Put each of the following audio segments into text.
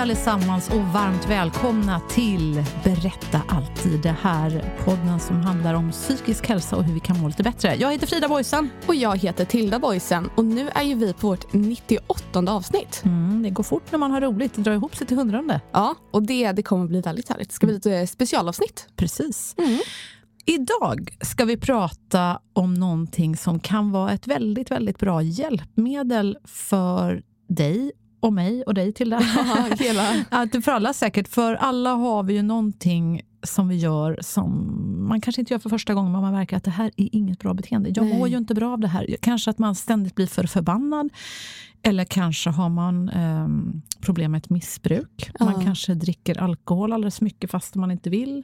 Allesammans och varmt välkomna till Berätta alltid. Det här podden som handlar om psykisk hälsa och hur vi kan må lite bättre. Jag heter Frida Boysen. Och jag heter Tilda Boysen och nu är ju vi på vårt 98 avsnitt. Mm, det går fort när man har roligt. Det drar ihop sig till hundrande. Ja, och det, det kommer bli väldigt härligt. Det ska bli lite specialavsnitt. Precis. Idag ska vi prata om någonting som kan vara ett väldigt, väldigt bra hjälpmedel för dig och mig och dig Tilda. hela. Att för alla säkert, för alla har vi ju någonting som vi gör som man kanske inte gör för första gången, men man märker att det här är inget bra beteende. Jag Nej. mår ju inte bra av det här. Kanske att man ständigt blir för förbannad. Eller kanske har man ehm, problem med ett missbruk. Man Ja. kanske dricker alkohol alldeles mycket fast man inte vill.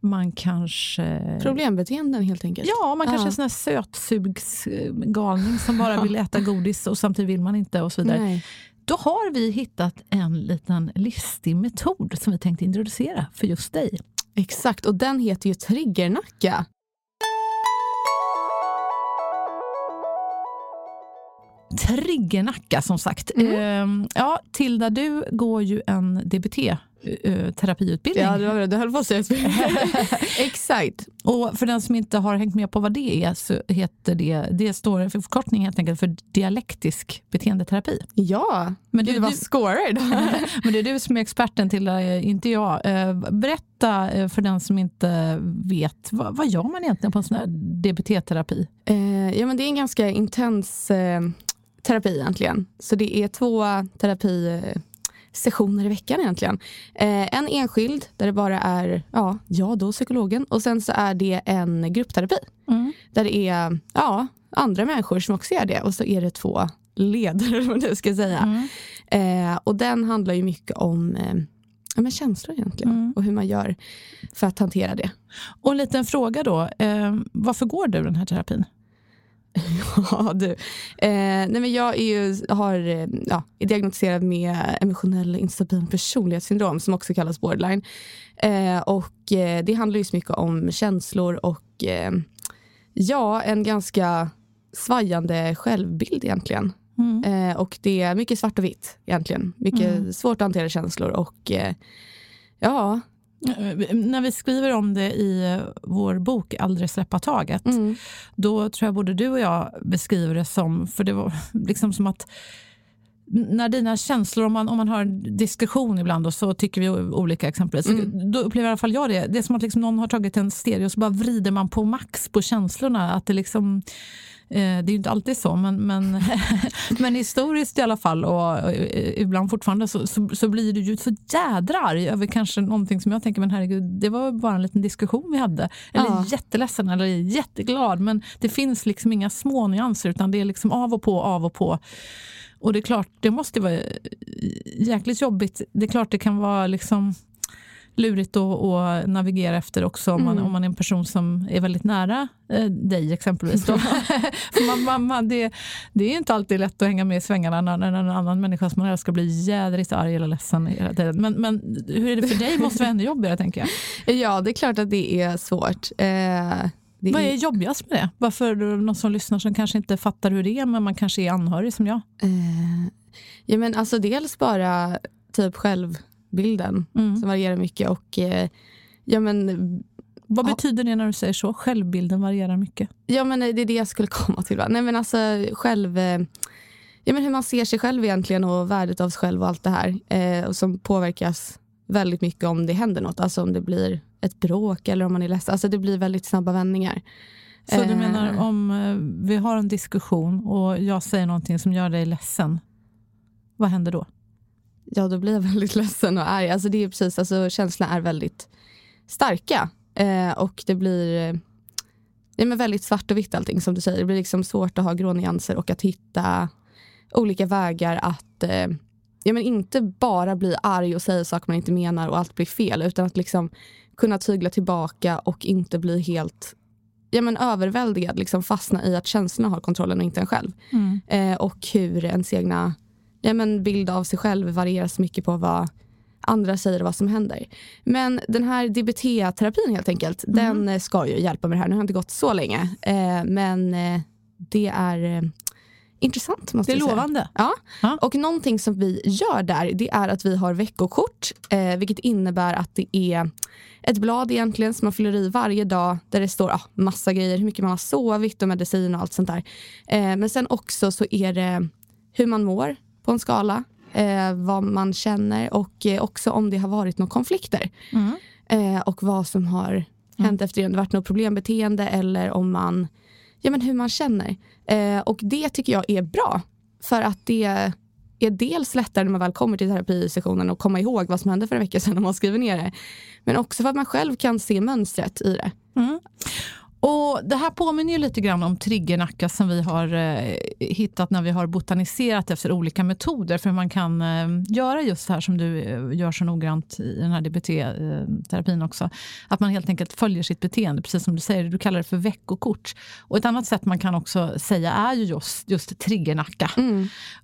Man kanske... Problembeteenden helt enkelt. Ja, man kanske Ja. är sån här sötsugsgalning som bara vill äta godis och samtidigt vill man inte och så vidare. Nej. Då har vi hittat en liten listig metod som vi tänkte introducera för just dig. Exakt, och den heter ju triggernacka. Triggernacka som sagt. Ehm, ja, Tilda, du går ju en DBT-terapiutbildning. Ja, det var det. Du höll på att säga Exakt. Och för den som inte har hängt med på vad det är så heter det, det står för förkortning helt enkelt för dialektisk beteendeterapi. Ja, Men du- du- scorar idag. Men det är du som är experten till det, inte jag. Eh, Berätta eh, för den som inte vet, vad, vad gör man egentligen på en sån här DBT-terapi? Eh, ja, men det är en ganska intens eh, terapi egentligen. Så det är två terapisessioner i veckan egentligen. Eh, en enskild där det bara är ja, jag då, psykologen. Och sen så är det en gruppterapi. Där det är ja, andra människor som också gör det. Och så är det två ledare, vad du ska säga. Eh, och den handlar ju mycket om eh, ja, men känslor egentligen. Och hur man gör för att hantera det. Och en liten fråga då, eh, varför går du den här terapin? Ja, du. Eh, nej men jag ju, har, eh, ja, är diagnostiserad med emotionell instabil personlighetssyndrom som också kallas borderline. Eh, och eh, det handlar ju så mycket om känslor och eh, ja, en ganska svajande självbild egentligen. Eh, och det är mycket svart och vitt egentligen. Mycket svårt att hantera känslor och ja, När vi skriver om det i eh, vår bok Aldrig släppa taget, då tror jag både du och jag beskriver det som, för det var liksom som att när dina känslor, om man, om man har en diskussion ibland och så tycker vi olika exempelvis, då upplever i alla fall jag det. Det är som att liksom någon har tagit en stereo och så bara vrider man på max på känslorna. Att det liksom Eh, Det är ju inte alltid så, men, men, men historiskt i alla fall och eh, ibland fortfarande så, så, så blir du ju så jädra arg över kanske någonting som jag tänker, men herregud, det var bara en liten diskussion vi hade. Eller Ja. jätteledsen eller jätteglad, men det finns liksom inga små nyanser utan det är liksom av och på, av och på. Och det är klart, det måste vara jäkligt jobbigt. Det är klart det kan vara liksom lurigt att, att navigera efter också om man, om man är en person som är väldigt nära eh, dig exempelvis. För man, man, man, det, det är inte alltid lätt att hänga med i svängarna när, när en annan människa som man älskar blir jädrigt arg eller ledsen. hela tiden. Men, men hur är det för dig? måste vara ännu jobbigare tänker jag. ja, det är klart att det är svårt. Eh, det Vad är jobbigast med det? Varför är det någon som lyssnar som kanske inte fattar hur det är men man kanske är anhörig som jag? Eh, ja, men alltså dels bara typ självbilden Mm. som varierar mycket och eh, ja, men, Vad Ja. betyder det när du säger så? Självbilden varierar mycket. Ja, men det är det jag skulle komma till. Va? Nej, men alltså, själv, eh, ja, men hur man ser sig själv egentligen och värdet av sig själv och allt det här. Eh, och som påverkas väldigt mycket om det händer något. Alltså om det blir ett bråk eller om man är ledsen. Alltså det blir väldigt snabba vändningar. Så du Eh. menar om eh, vi har en diskussion och jag säger någonting som gör dig ledsen, vad händer då? Ja, då blir jag väldigt ledsen och arg. Alltså det är precis, alltså känslorna är väldigt starka. Eh, och det blir ja, men väldigt svart och vitt allting som du säger. Det blir liksom svårt att ha grå nyanser och att hitta olika vägar att eh, ja, men inte bara bli arg och säga saker man inte menar och allt blir fel. Utan att liksom kunna tygla tillbaka och inte bli helt ja, men överväldigad. Liksom fastna i att känslorna har kontrollen och inte en själv. Eh, och hur ens egna ja, men bild av sig själv varierar så mycket på vad andra säger och vad som händer. Men den här DBT-terapin helt enkelt, den eh, ska ju hjälpa med det här. Nu har det inte gått så länge, eh, men eh, det är eh, intressant måste Det är jag säga. lovande. Ja. Ja. och någonting som vi gör där det är att vi har veckokort eh, vilket innebär att det är ett blad egentligen som man fyller i varje dag där det står ah, massa grejer, hur mycket man har sovit och medicin och allt sånt där. Men sen också så är det hur man mår på en skala, eh, vad man känner och eh, också om det har varit några konflikter. Mm. Eh, och vad som har hänt efter det, om det varit något problembeteende eller om man, ja men hur man känner. Eh, och det tycker jag är bra. För att det är dels lättare när man väl kommer till terapisessionen och komma ihåg vad som hände för en vecka sedan när man skriver ner det. Men också för att man själv kan se mönstret i det. Mm. Och Det här påminner ju lite grann om triggernacka som vi har eh, hittat när vi har botaniserat efter olika metoder för hur man kan eh, göra just det här som du eh, gör så noggrant i den här DBT-terapin också. Att man helt enkelt följer sitt beteende, precis som du säger, du kallar det för veckokort. Och ett annat sätt man kan också säga är ju just, just triggernacka.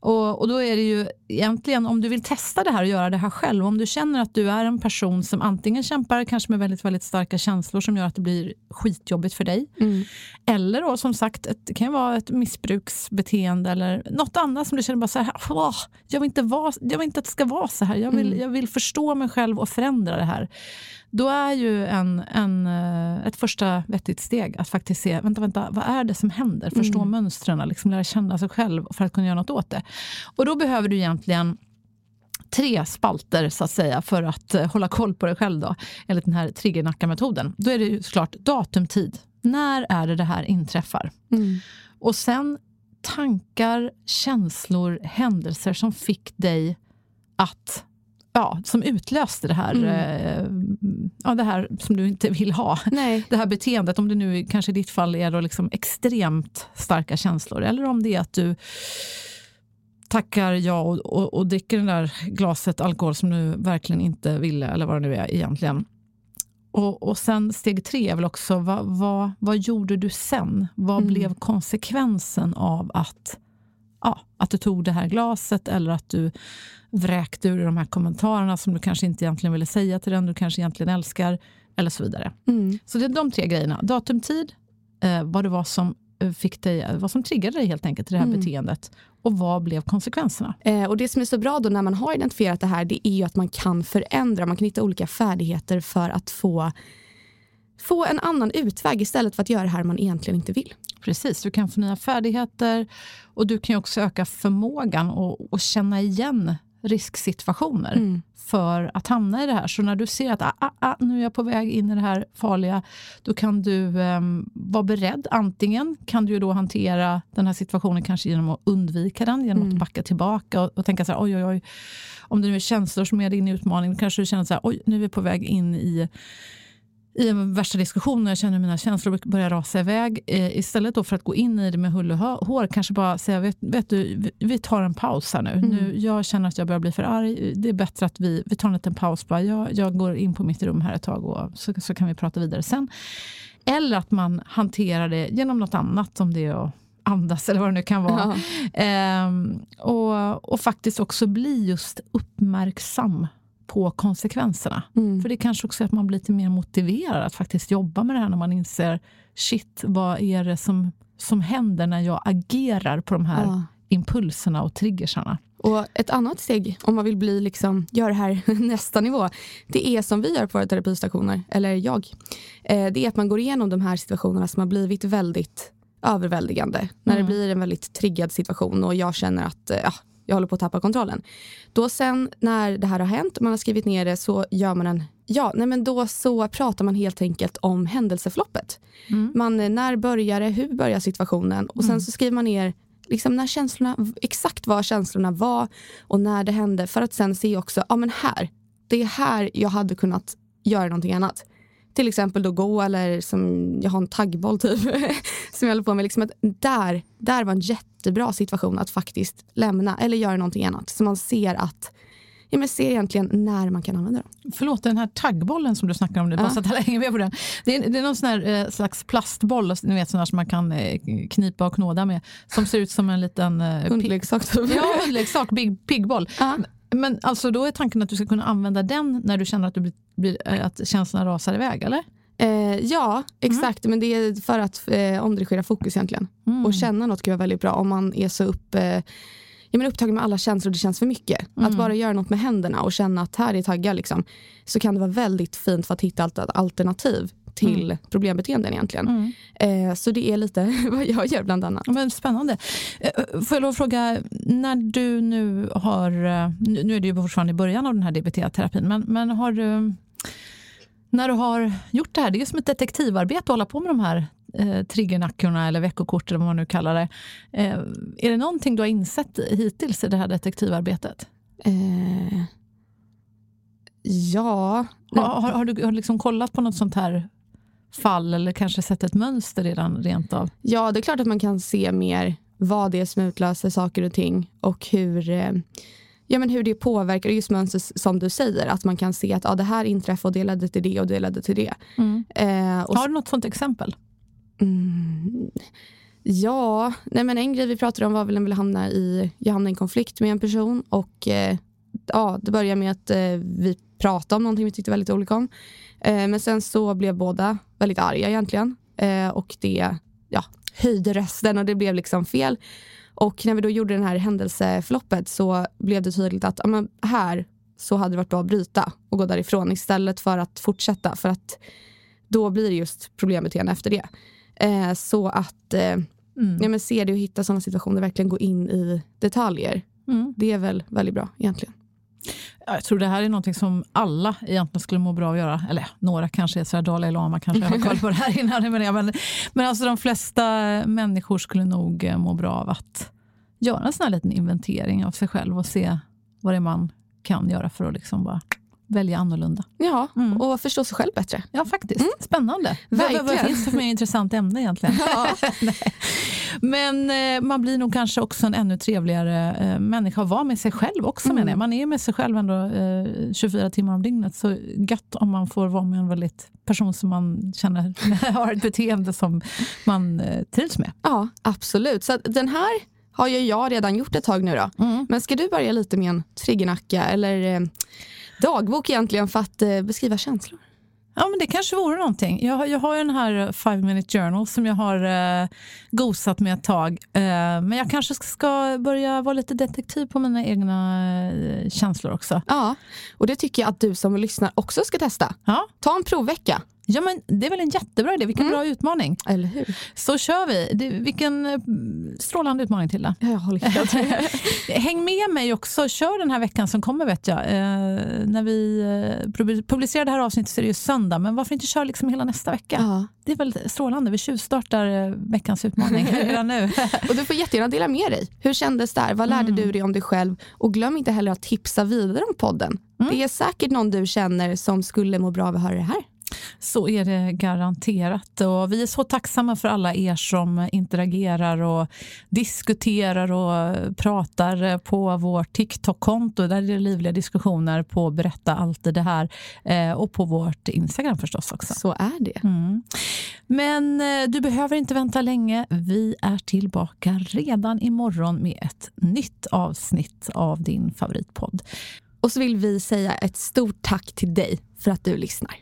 Och, och då är det ju egentligen, om du vill testa det här och göra det här själv, om du känner att du är en person som antingen kämpar kanske med väldigt, väldigt starka känslor som gör att det blir skitjobbigt för dig. Eller då, som sagt, ett, det kan vara ett missbruksbeteende eller något annat som du känner bara så här, "Åh, jag, vill inte vara, jag vill inte att det ska vara så här. Jag vill, jag vill förstå mig själv och förändra det här. Då är ju en, en, eh, ett första vettigt steg att faktiskt se, vänta, vänta, vad är det som händer? Förstå mönstren, liksom lära känna sig själv för att kunna göra något åt det. Och då behöver du egentligen tre spalter så att säga för att eh, hålla koll på dig själv då, enligt den här triggernacka-metoden. Då är det ju såklart datum, tid. När är det det här inträffar? Och sen tankar, känslor, händelser som fick dig att Ja, som utlöste det här, eh, ja, det här som du inte vill ha. Nej. Det här beteendet, om det nu kanske i ditt fall är då liksom extremt starka känslor eller om det är att du tackar ja och, och, och dricker det där glaset alkohol som du verkligen inte ville, eller vad det nu är egentligen. Och, och sen steg tre är väl också, vad, vad, vad gjorde du sen? Vad blev konsekvensen av att, ja, att du tog det här glaset eller att du vräkte ur de här kommentarerna som du kanske inte egentligen ville säga till den du kanske egentligen älskar, eller så vidare. Så det är de tre grejerna. Datum, tid, eh, vad det var som fick dig, vad som triggade dig helt enkelt till det här beteendet och vad blev konsekvenserna? Eh, och Det som är så bra då när man har identifierat det här det är ju att man kan förändra, man kan hitta olika färdigheter för att få, få en annan utväg istället för att göra det här man egentligen inte vill. Precis, du kan få nya färdigheter och du kan också öka förmågan och, och känna igen risksituationer för att hamna i det här. Så när du ser att ah, ah, ah, nu är jag på väg in i det här farliga, då kan du ehm, vara beredd. Antingen kan du då hantera den här situationen kanske genom att undvika den, genom att backa tillbaka och, och tänka så här, oj, oj, oj. Om det nu är känslor som är din utmaning, då kanske du känner så här, oj, nu är vi på väg in i i en värsta diskussion när jag känner mina känslor börjar rasa iväg. Eh, istället då för att gå in i det med hull och hår, kanske bara säga, vet, vet du, vi, tar en paus här nu. nu. Jag känner att jag börjar bli för arg. Det är bättre att vi, vi tar en liten paus. Bara. Jag, jag går in på mitt rum här ett tag och så, så kan vi prata vidare sen. Eller att man hanterar det genom något annat, som det är att andas eller vad det nu kan vara. Ehm, och, och faktiskt också bli just uppmärksam på konsekvenserna. För det kanske också är att man blir lite mer motiverad att faktiskt jobba med det här när man inser shit, vad är det som, som händer när jag agerar på de här Ja. impulserna och triggersarna. Och ett annat steg om man vill bli liksom, göra det här nästa nivå, det är som vi gör på våra terapistationer, eller jag. Eh, det är att man går igenom de här situationerna som har blivit väldigt överväldigande. När det blir en väldigt triggad situation och jag känner att eh, ja, jag håller på att tappa kontrollen. Då sen när det här har hänt och man har skrivit ner det så gör man en Ja, nej men då så pratar man helt enkelt om händelseförloppet. Mm. Man, när börjar det? Hur börjar situationen? Och sen mm. så skriver man ner liksom när känslorna, exakt vad känslorna var och när det hände. För att sen se också, ja men här, det är här jag hade kunnat göra någonting annat. Till exempel då gå eller som jag har en taggboll typ som jag håller på med. Liksom att där, där var en jättebra situation att faktiskt lämna eller göra någonting annat. Så man ser att ja, men ser egentligen när man kan använda dem. Förlåt, den här taggbollen som du snackar om nu, ja. bara så att alla hänger med på den. Det är, det är någon sån här, eh, slags plastboll, ni vet sån här som man kan eh, knipa och knåda med, som ser ut som en liten... Eh, hundleksak. ja, hundleksak, big, piggboll. Ja. Men alltså då är tanken att du ska kunna använda den när du känner att, du blir, blir eh, att känslorna rasar iväg, eller? Eh, ja, exakt. Mm. Men det är för att eh, omdirigera fokus egentligen. Mm. Och känna något kan vara väldigt bra om man är så upp, eh, ja, men upptagen med alla känslor det känns för mycket. Mm. Att bara göra något med händerna och känna att här är taggar. Liksom, så kan det vara väldigt fint för att hitta ett alternativ till mm. problembeteenden egentligen. Mm. Eh, så det är lite vad jag gör bland annat. Men spännande. Eh, får jag lov fråga, när du nu har, eh, nu är det ju fortfarande i början av den här DBT-terapin, men, men har du, när du har gjort det här, det är som ett detektivarbete att hålla på med de här eh, triggernackorna eller veckokort eller vad man nu kallar det. Eh, är det någonting du har insett hittills i det här detektivarbetet? Eh, ja. Har, har, har, du, har du liksom kollat på något sånt här fall eller kanske sett ett mönster redan rent av? Ja, det är klart att man kan se mer vad det är som utlöser saker och ting och hur, eh, ja, men hur det påverkar just mönster som du säger. Att man kan se att ja, det här inträffade och det ledde till det och det ledde till det. Mm. Eh, och Har du något sånt exempel? Mm, ja, nej men en grej vi pratade om var väl när vi hamnade i, jag hamnade i en konflikt med en person och eh, ja, det började med att eh, vi pratade om någonting vi tyckte väldigt olika om. Eh, men sen så blev båda väldigt arga egentligen. Eh, och det ja, höjde rösten och det blev liksom fel. Och när vi då gjorde den här händelseförloppet så blev det tydligt att ja, här så hade det varit bra att bryta och gå därifrån istället för att fortsätta. För att då blir det just problembeteende efter det. Eh, så att eh, mm. ja, men se det och hitta sådana situationer, verkligen gå in i detaljer. Mm. Det är väl väldigt bra egentligen. Jag tror det här är något som alla egentligen skulle må bra av att göra. Eller några kanske är sådär, Dalai Lama kanske har koll på det här innan. Men, men alltså de flesta människor skulle nog eh, må bra av att göra en sån här liten inventering av sig själv och se vad det är man kan göra för att liksom bara välja annorlunda. Ja, mm. och förstå sig själv bättre. Ja, faktiskt. Mm. Spännande. Verkligen. Vad, vad finns det för mer intressant ämne egentligen? Ja. Men eh, man blir nog kanske också en ännu trevligare eh, människa att vara med sig själv också. Mm. Menar Man är med sig själv ändå eh, 24 timmar om dygnet. Så gött om man får vara med en väldigt person som man känner har ett beteende som man eh, trivs med. Ja, absolut. Så den här har ju jag redan gjort ett tag nu då. Mm. Men ska du börja lite med en triggernacka eller eh, dagbok egentligen för att eh, beskriva känslor? Ja, men det kanske vore någonting. Jag, jag har ju den här Five Minute Journal som jag har eh, gosat med ett tag. Eh, men jag kanske ska börja vara lite detektiv på mina egna eh, känslor också. Ja, och det tycker jag att du som lyssnar också ska testa. Ja. Ta en provvecka. Ja, men det är väl en jättebra idé. Vilken mm. bra utmaning. Eller hur? Så kör vi. Det, vilken eh, strålande utmaning till Ja, jag håller helt Häng med mig också. Kör den här veckan som kommer vet jag. Eh, när vi eh, publicerar det här avsnittet så är det ju söndag. Men varför inte köra liksom hela nästa vecka? Ja. Det är väl strålande. Vi tjuvstartar eh, veckans utmaning redan nu. och du får jättegärna dela med dig. Hur kändes det? Här? Vad lärde mm. du dig om dig själv? Och glöm inte heller att tipsa vidare om podden. Mm. Det är säkert någon du känner som skulle må bra av att höra det här. Så är det garanterat. Och vi är så tacksamma för alla er som interagerar och diskuterar och pratar på vårt TikTok-konto. Där är det livliga diskussioner på Berätta alltid det här. Eh, och på vårt Instagram förstås också. Så är det. Mm. Men eh, du behöver inte vänta länge. Vi är tillbaka redan imorgon med ett nytt avsnitt av din favoritpodd. Och så vill vi säga ett stort tack till dig för att du lyssnar.